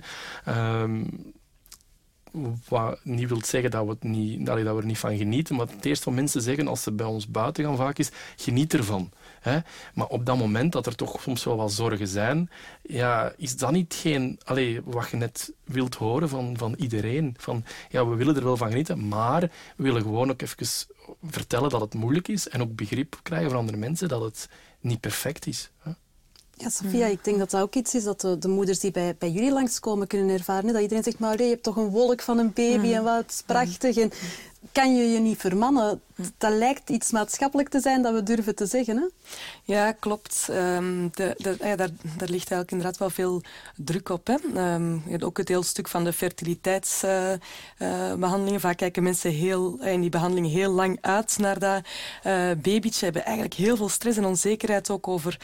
Wat niet wil zeggen dat we, niet, dat we er niet van genieten, maar het eerste wat mensen zeggen als ze bij ons buiten gaan vaak is, geniet ervan. Hè? Maar op dat moment dat er toch soms wel wat zorgen zijn, ja, is dat niet geen, allez, wat je net wilt horen van, van iedereen. Van, ja, we willen er wel van genieten, maar we willen gewoon ook even vertellen dat het moeilijk is en ook begrip krijgen van andere mensen dat het niet perfect is. Hè? Ja, Sophia, ik denk dat dat ook iets is dat de, de moeders die bij, bij jullie langskomen kunnen ervaren. Dat iedereen zegt, maar je hebt toch een wolk van een baby en wat is prachtig. En kan je je niet vermannen? Dat lijkt iets maatschappelijk te zijn dat we durven te zeggen. Hè? Ja, klopt. Um, de, de, ja, daar, daar ligt eigenlijk inderdaad wel veel druk op. Hè. Um, ook het heel stuk van de fertiliteitsbehandelingen. Vaak kijken mensen heel, in die behandeling heel lang uit naar dat uh, babytje. Hebben eigenlijk heel veel stress en onzekerheid ook over...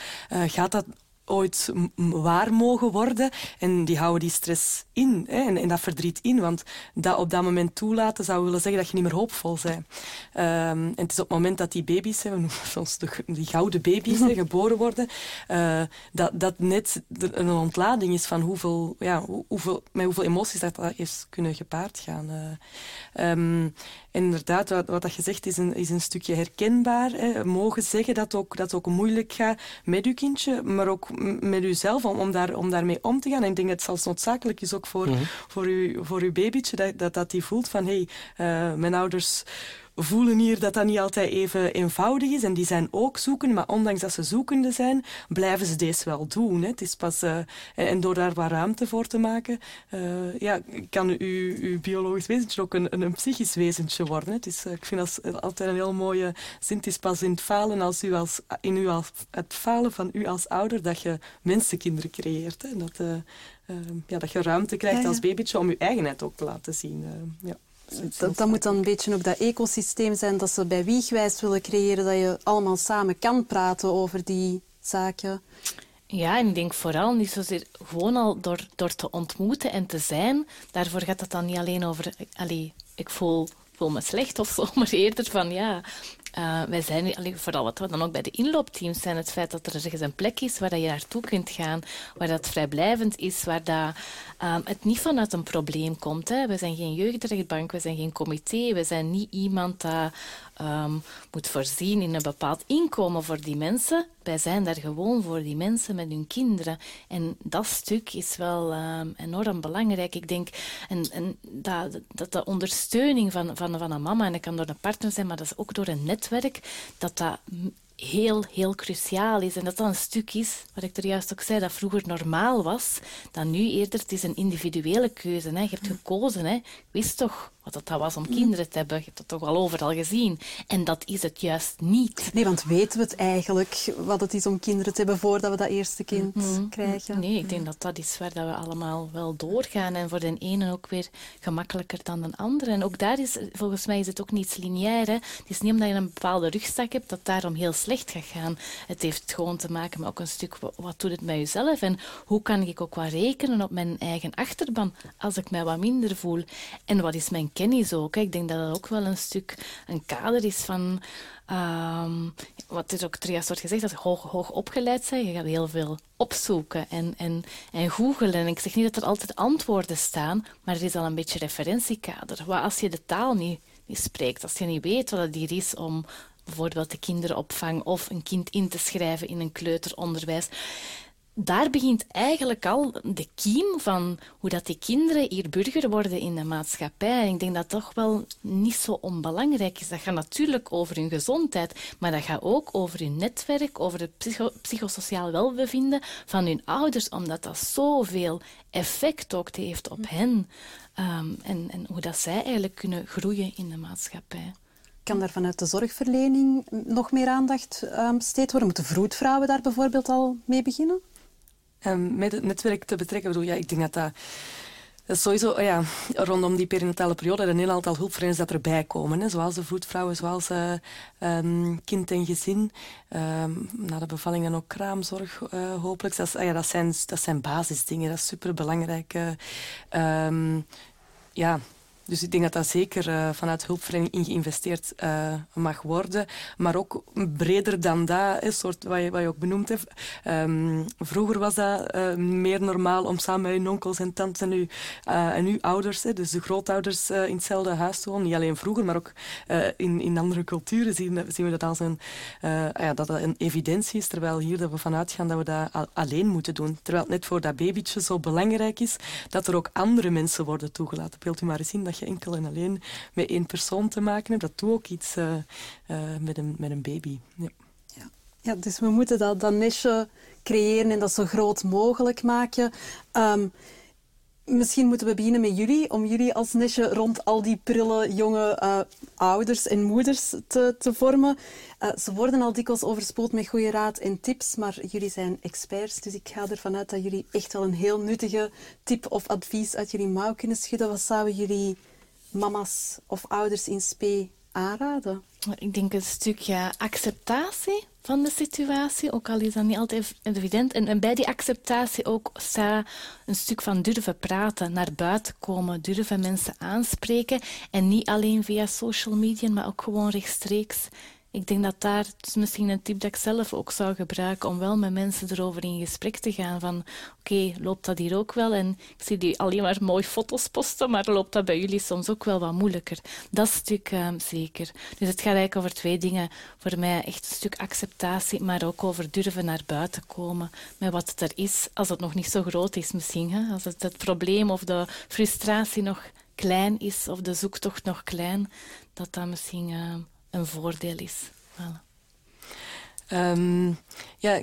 gaat dat ooit waar mogen worden. En die houden die stress in hè, en, en, dat verdriet in. Want dat op dat moment toelaten zou willen zeggen dat je niet meer hoopvol bent. Um, en het is op het moment dat die baby's, hè, we noemen soms de, die gouden baby's, hè, geboren worden, uh, dat, dat net een ontlading is van hoeveel, ja, hoeveel, met hoeveel emoties dat, dat is kunnen gepaard gaan. Uh, um, inderdaad, wat, wat dat je zegt is een, is een stukje herkenbaar. Hè. Mogen zeggen dat ook, dat ook moeilijk gaat met je kindje, maar ook met uzelf om, om, daar, om daarmee om te gaan. En ik denk dat het zelfs noodzakelijk is ook voor, mm voor, uw, voor uw babytje, dat, dat, dat die voelt van hé, hey, uh, mijn ouders voelen hier dat dat niet altijd even eenvoudig is. En die zijn ook zoekende, maar ondanks dat ze zoekende zijn, blijven ze deze wel doen. Hè. Het is pas, uh, en door daar wat ruimte voor te maken, uh, ja, kan uw, uw biologisch wezentje ook een, een, psychisch wezentje worden. Hè. Het is, ik vind dat altijd een heel mooie zin. Het is pas in het falen, als u als, in u als, het falen van u als ouder dat je mensenkinderen creëert. Hè. Dat, uh, ja, dat je ruimte krijgt ja, ja. als babytje om je eigenheid ook te laten zien. ja. Dat, dat, moet dan een beetje ook dat ecosysteem zijn dat ze bij Wiegwijs willen creëren, dat je allemaal samen kan praten over die zaken. Ja, en ik denk vooral niet zozeer gewoon al door, door te ontmoeten en te zijn. Daarvoor gaat het dan niet alleen over, allee, ik voel, voel me slecht of zo, maar eerder van ja, uh, wij zijn, vooral wat we dan ook bij de inloopteams zijn, het feit dat er ergens een plek is waar je naartoe kunt gaan, waar dat vrijblijvend is, waar dat, um, het niet vanuit een probleem komt. Hè. We zijn geen jeugdrechtbank, we zijn geen comité, we zijn niet iemand dat um, moet voorzien in een bepaald inkomen voor die mensen. Wij zijn daar gewoon voor die mensen met hun kinderen. En dat stuk is wel um, enorm belangrijk. Ik denk en, en dat, dat de ondersteuning van, van, van een mama, en dat kan door een partner zijn, maar dat is ook door een netwerk, dat dat heel, heel cruciaal is. En dat dat een stuk is, wat ik er juist ook zei, dat vroeger normaal was, dan nu eerder, het is een individuele keuze. Hè. Je hebt gekozen, hè. Wist toch wat dat was om kinderen te hebben. Je hebt dat toch wel overal gezien. En dat is het juist niet. Nee, want weten we het eigenlijk, wat het is om kinderen te hebben voordat we dat eerste kind mhm. krijgen? Nee, ik denk dat dat is waar dat we allemaal wel doorgaan. En voor de ene ook weer gemakkelijker dan de andere. En ook daar is, volgens mij is het ook niet lineair. Hè. Het is niet omdat je een bepaalde rugzak hebt, dat daarom heel slecht gaat gaan. Het heeft gewoon te maken met ook een stuk, wat doet het met jezelf? En hoe kan ik ook wat rekenen op mijn eigen achterban als ik mij wat minder voel? En wat is mijn kennis ook. Ik denk dat dat ook wel een stuk een kader is van... Um, wat is ook Trias wordt gezegd, dat hoog, hoog opgeleid zijn. Je gaat heel veel opzoeken en, en, en googelen. En ik zeg niet dat er altijd antwoorden staan, maar er is al een beetje referentiekader. Wat als je de taal niet, niet spreekt, als je niet weet wat het hier is om bijvoorbeeld de kinderopvang of een kind in te schrijven in een kleuteronderwijs daar begint eigenlijk al de kiem van hoe dat die kinderen hier burger worden in de maatschappij. En ik denk dat dat toch wel niet zo onbelangrijk is. Dat gaat natuurlijk over hun gezondheid, maar dat gaat ook over hun netwerk, over het psycho psychosociaal welbevinden van hun ouders, omdat dat zoveel effect ook heeft op hen. Um, en, en hoe dat zij eigenlijk kunnen groeien in de maatschappij kan daar vanuit de zorgverlening nog meer aandacht um, besteed worden? Moeten vroedvrouwen daar bijvoorbeeld al mee beginnen? Um, met het netwerk te betrekken. Bedoel, ja, ik denk dat dat... Sowieso, oh ja, rondom die perinatale periode er een heel aantal hulpverleners dat erbij komen. Hè, zoals de voetvrouwen, zoals uh, kind en gezin. Um, na de bevalling dan ook kraamzorg, uh, hopelijk. Dat, ja, dat, zijn, dat zijn basisdingen, dat is superbelangrijk. Um, ja, dus ik denk dat dat zeker uh, vanuit hulpverlening in geïnvesteerd uh, mag worden. Maar ook breder dan dat, een soort wat je, wat je ook benoemd hebt. Um, vroeger was dat uh, meer normaal om samen met je onkels en tantes en en uw ouders, dus de grootouders, in hetzelfde huis te wonen. Niet alleen vroeger, maar ook in, in andere culturen zien, zien we dat als een, ja, dat, een evidentie is. Terwijl hier dat we vanuit gaan dat we dat alleen moeten doen. Terwijl het net voor dat babytje zo belangrijk is dat er ook andere mensen worden toegelaten. Beeld u maar eens in dat enkel en alleen met één persoon te maken hebt. Dat doet ook iets uh, uh, met, een, met een baby. Ja. Ja. ja. dus we moeten dat, dat niche creëren en dat zo groot mogelijk maken. Um, Misschien moeten we beginnen met jullie, om jullie als niche rond al die prille jonge uh, ouders en moeders te, te vormen. Ze worden al dikwijls overspoeld met goede raad en tips, maar jullie zijn experts, dus ik ga ervan uit dat jullie echt wel een heel nuttige tip of advies uit jullie mouw kunnen schudden. Wat zouden jullie mama's of ouders in spe aanraden? Ik denk een stukje acceptatie van de situatie, ook al is dat niet altijd evident. En, bij die acceptatie ook een stuk van durven praten, naar buiten komen, durven mensen aanspreken. En niet alleen via social media, maar ook gewoon rechtstreeks ik denk dat daar, misschien een tip dat ik zelf ook zou gebruiken, om wel met mensen erover in gesprek te gaan. Van oké, loopt dat hier ook wel? En ik zie die alleen maar mooie foto's posten, maar loopt dat bij jullie soms ook wel wat moeilijker? Dat stuk um, zeker. Dus het gaat eigenlijk over twee dingen. Voor mij echt een stuk acceptatie, maar ook over durven naar buiten komen met wat het er is, als het nog niet zo groot is misschien. Hè? Als het, het probleem of de frustratie nog klein is, of de zoektocht nog klein, dat dat misschien... Uh, een voordeel is. Voilà. Um, ja,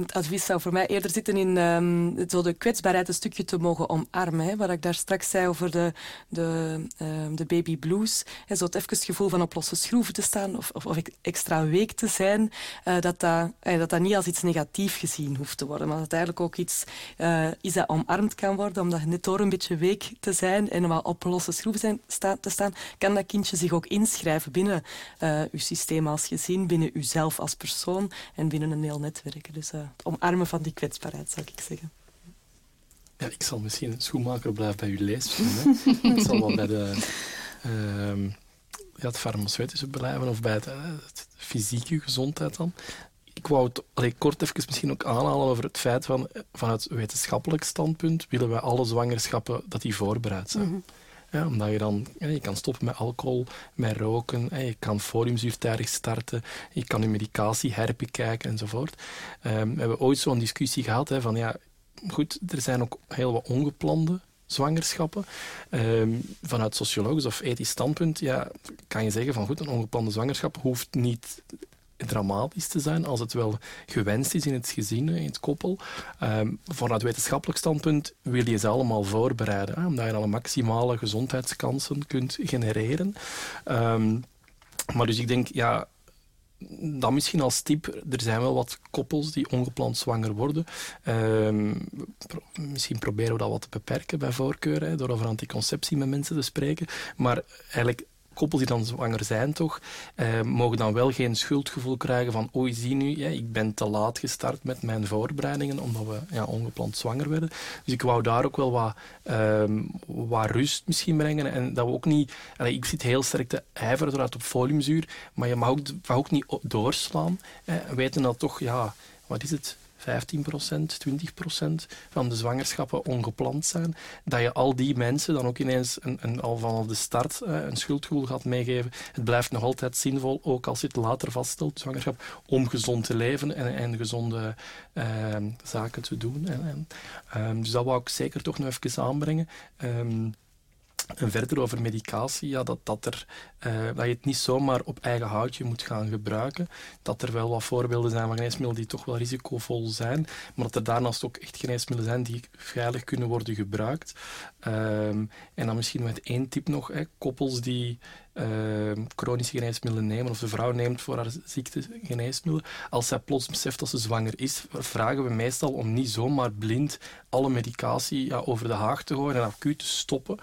het advies zou voor mij eerder zitten in um, zo de kwetsbaarheid een stukje te mogen omarmen. Hè, wat ik daar straks zei over de, de, uh, de baby blues. Hè, zo het even gevoel van op losse schroeven te staan of, of, of extra week te zijn. Uh, dat, dat, uh, dat dat niet als iets negatief gezien hoeft te worden. Maar dat het eigenlijk ook iets uh, is dat omarmd kan worden. Omdat net door een beetje week te zijn en wel op losse schroeven zijn, te staan, kan dat kindje zich ook inschrijven binnen uw systeem als gezin, binnen uzelf als persoon en binnen een heel netwerk. Dus uh, het omarmen van die kwetsbaarheid, zou ik zeggen. Ja, ik zal misschien een schoenmaker blijven bij uw lees. ik zal wel bij de, uh, ja, het farmaceutische blijven of bij het, het, fysieke gezondheid dan. Ik wou het allee, kort even misschien ook aanhalen over het feit van vanuit wetenschappelijk standpunt willen wij alle zwangerschappen dat die voorbereid zijn. Mm -hmm omdat je dan je kan stoppen met alcohol, met roken, je kan foliumzuurtijdig starten, je kan je medicatie herbekijken enzovoort. Um, we hebben ooit zo'n discussie gehad hè, van ja, goed, er zijn ook heel wat ongeplande zwangerschappen. Um, vanuit sociologisch of ethisch standpunt ja, kan je zeggen van goed, een ongeplande zwangerschap hoeft niet dramatisch te zijn als het wel gewenst is in het gezin, in het koppel. Um, vanuit wetenschappelijk standpunt wil je ze allemaal voorbereiden, hè, omdat je alle maximale gezondheidskansen kunt genereren. Um, maar dus ik denk, ja, dan misschien als tip, er zijn wel wat koppels die ongepland zwanger worden. Pro misschien proberen we dat wat te beperken bij voorkeur, hè, door over anticonceptie met mensen te spreken. Maar eigenlijk koppels die dan zwanger zijn toch, eh, mogen dan wel geen schuldgevoel krijgen van oei, zie nu, ja, ik ben te laat gestart met mijn voorbereidingen omdat we ja, ongepland zwanger werden. Dus ik wou daar ook wel wat, ehm, wat rust misschien brengen en dat we ook niet, allee, ik zit heel sterk te ijveren eruit op foliumzuur, maar je mag ook, mag ook niet doorslaan. Eh, weten dat toch, ja, wat is het, 15%, 20% van de zwangerschappen ongepland zijn, dat je al die mensen dan ook ineens een, een, al vanaf de start uh, een schuldgevoel gaat meegeven. Het blijft nog altijd zinvol, ook als je het later vaststelt, zwangerschap, om gezond te leven en, gezonde uh, zaken te doen. En, um, dus dat wou ik zeker toch nog even aanbrengen. Um, en verder over medicatie, ja, dat, dat, er, uh, dat je het niet zomaar op eigen houtje moet gaan gebruiken. Dat er wel wat voorbeelden zijn van geneesmiddelen die toch wel risicovol zijn, maar dat er daarnaast ook echt geneesmiddelen zijn die veilig kunnen worden gebruikt. Um, en dan misschien met één tip nog, hè, koppels die uh, chronische geneesmiddelen nemen, of de vrouw neemt voor haar ziekte geneesmiddelen, als zij plots beseft dat ze zwanger is, vragen we meestal om niet zomaar blind alle medicatie ja, over de haag te gooien en acuut te stoppen.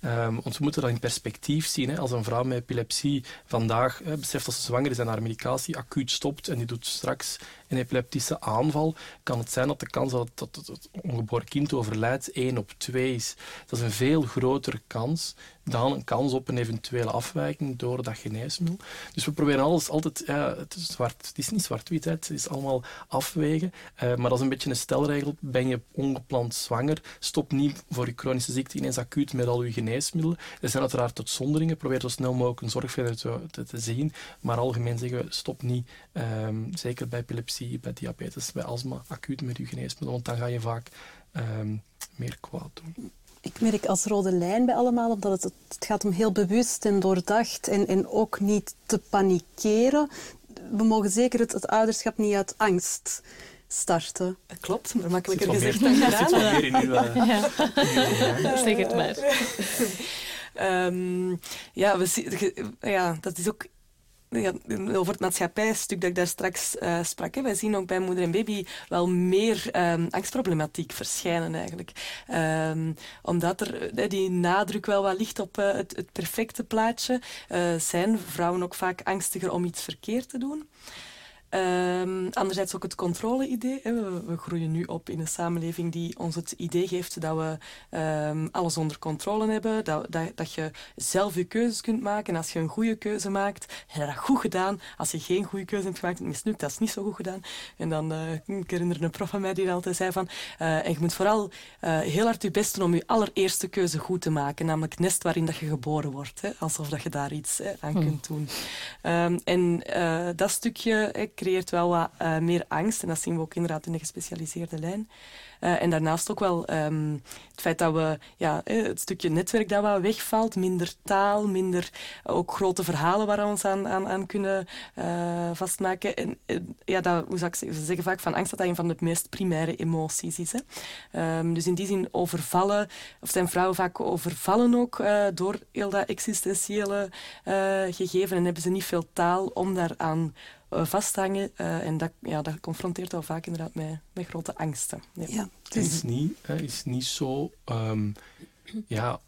Um, want we moeten dat in perspectief zien. Hè. Als een vrouw met epilepsie vandaag hè, beseft dat ze zwanger is en haar medicatie acuut stopt en die doet straks een epileptische aanval, kan het zijn dat de kans dat het, dat ongeboren kind overlijdt 1 op 2 is. Dat is een veel grotere kans dan een kans op een eventuele afwijking door dat geneesmiddel. Dus we proberen alles altijd, ja, het, is zwart, het is niet zwart-wit, het is allemaal afwegen. Uh, maar dat is een beetje een stelregel. Ben je ongepland zwanger, stop niet voor je chronische ziekte ineens acuut met al je geneesmiddelen. Er zijn uiteraard uitzonderingen, probeer zo snel mogelijk een zorgverlener te, te, zien. Maar algemeen zeggen we, stop niet, um, zeker bij epilepsie, bij diabetes, bij astma, acuut met je geneesmiddelen, want dan ga je vaak um, meer kwaad doen ik merk als rode lijn bij allemaal op dat het, het gaat om heel bewust en doordacht en, en ook niet te panikeren. We mogen zeker het ouderschap niet uit angst starten. Dat klopt, maar makkelijker gezegd dan gedaan. Ja. Zeg het maar. Um, ja, we, ja, dat is ook ja, over het maatschappijstuk dat ik daar straks uh, sprak. Hè. Wij zien ook bij moeder en baby wel meer um, angstproblematiek verschijnen eigenlijk. Um, omdat er uh, die nadruk wel wat ligt op uh, het, het, perfecte plaatje, zijn vrouwen ook vaak angstiger om iets verkeerd te doen. Um, anderzijds ook het controle-idee. We, we, groeien nu op in een samenleving die ons het idee geeft dat we um, alles onder controle hebben, dat, dat, dat, je zelf je keuzes kunt maken. En als je een goede keuze maakt, heb je dat goed gedaan. Als je geen goede keuze hebt gemaakt, mislukt, dat is niet zo goed gedaan. En dan, uh, ik herinner een prof van mij die altijd zei van, uh, en je moet vooral uh, heel hard je best doen om je allereerste keuze goed te maken, namelijk het nest waarin dat je geboren wordt. Hè, alsof dat je daar iets hè, aan hmm. kunt doen. Um, en dat stukje creëert wel wat uh, meer angst. En dat zien we ook inderdaad in de gespecialiseerde lijn. Uh, en daarnaast ook wel um, het feit dat we ja, het stukje netwerk dat wat wegvalt, minder taal, minder ook grote verhalen waar we ons aan, aan, aan kunnen vastmaken. En ja, dat, hoe zeggen, ze zeggen vaak van angst dat dat een van de meest primaire emoties is. Hè. Um, dus in die zin overvallen, of zijn vrouwen vaak overvallen ook door heel dat existentiële gegeven en hebben ze niet veel taal om daaraan vasthangen. Uh, en dat, ja, dat confronteert al vaak inderdaad met, met grote angsten. Ja. ja het is niet, hè, is niet zo um, ja,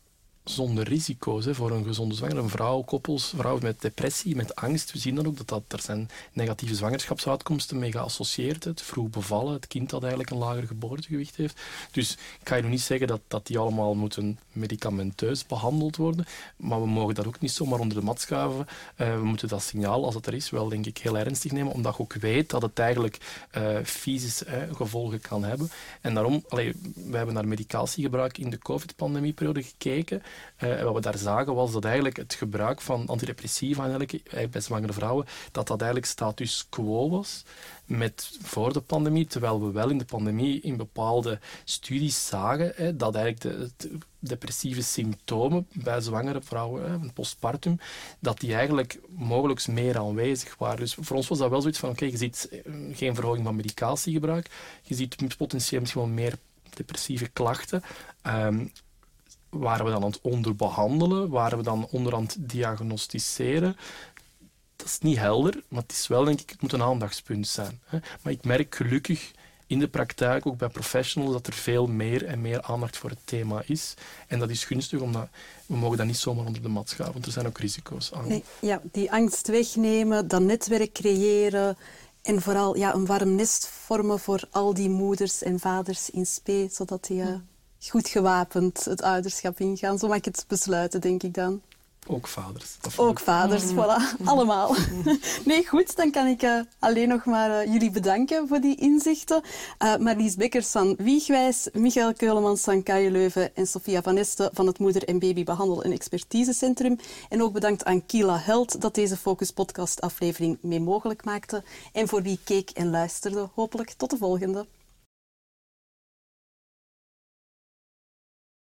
zonder risico's hè, voor een gezonde zwanger. Een vrouw, koppels, vrouwen met depressie, met angst. We zien dan ook dat, dat er zijn negatieve zwangerschapsuitkomsten mee geassocieerd. Het vroeg bevallen, het kind dat eigenlijk een lager geboortegewicht heeft. Dus ik ga je nog niet zeggen dat, dat die allemaal moeten medicamenteus behandeld worden. Maar we mogen dat ook niet zomaar onder de mat schuiven. Uh, we moeten dat signaal, als het er is, wel denk ik heel ernstig nemen. Omdat je ook weet dat het eigenlijk uh, fysische gevolgen kan hebben. En daarom, we hebben naar medicatiegebruik in de COVID-pandemieperiode gekeken. Uh, en wat we daar zagen was dat eigenlijk het gebruik van antidepressiva eh, bij zwangere vrouwen, dat dat eigenlijk status quo was met voor de pandemie, terwijl we wel in de pandemie in bepaalde studies zagen hè, dat eigenlijk de, depressieve symptomen bij zwangere vrouwen, hè, postpartum, dat die eigenlijk mogelijk meer aanwezig waren. Dus voor ons was dat wel zoiets van, oké, je ziet eh, geen verhoging van medicatiegebruik, je ziet potentieel misschien wel meer depressieve klachten. Um, waren we dan aan het onderbehandelen? Waren we dan onder aan het diagnosticeren? Dat is niet helder, maar het is wel, denk ik, het moet een aandachtspunt zijn. Maar ik merk gelukkig in de praktijk, ook bij professionals, dat er veel meer en meer aandacht voor het thema is. En dat is gunstig, omdat we mogen dat niet zomaar onder de mat schaven, want er zijn ook risico's aan. Nee, ja, die angst wegnemen, dat netwerk creëren en vooral ja, een warm nest vormen voor al die moeders en vaders in spe, zodat die... Uh, goed gewapend het ouderschap ingaan. Zo mag ik het besluiten, denk ik dan. Ook vaders. Ook vaders, mm. voilà. Allemaal. Nee, goed, dan kan ik uh, alleen nog maar uh, jullie bedanken voor die inzichten. Uh, Marlies Bekkers van Wiegwijs, Michael Keulemans van KU Leuven en Sofia van Este van het Moeder- en Babybehandel- en Expertisecentrum. En ook bedankt aan Kila Held dat deze Focus Podcast aflevering mee mogelijk maakte. En voor wie keek en luisterde, hopelijk tot de volgende.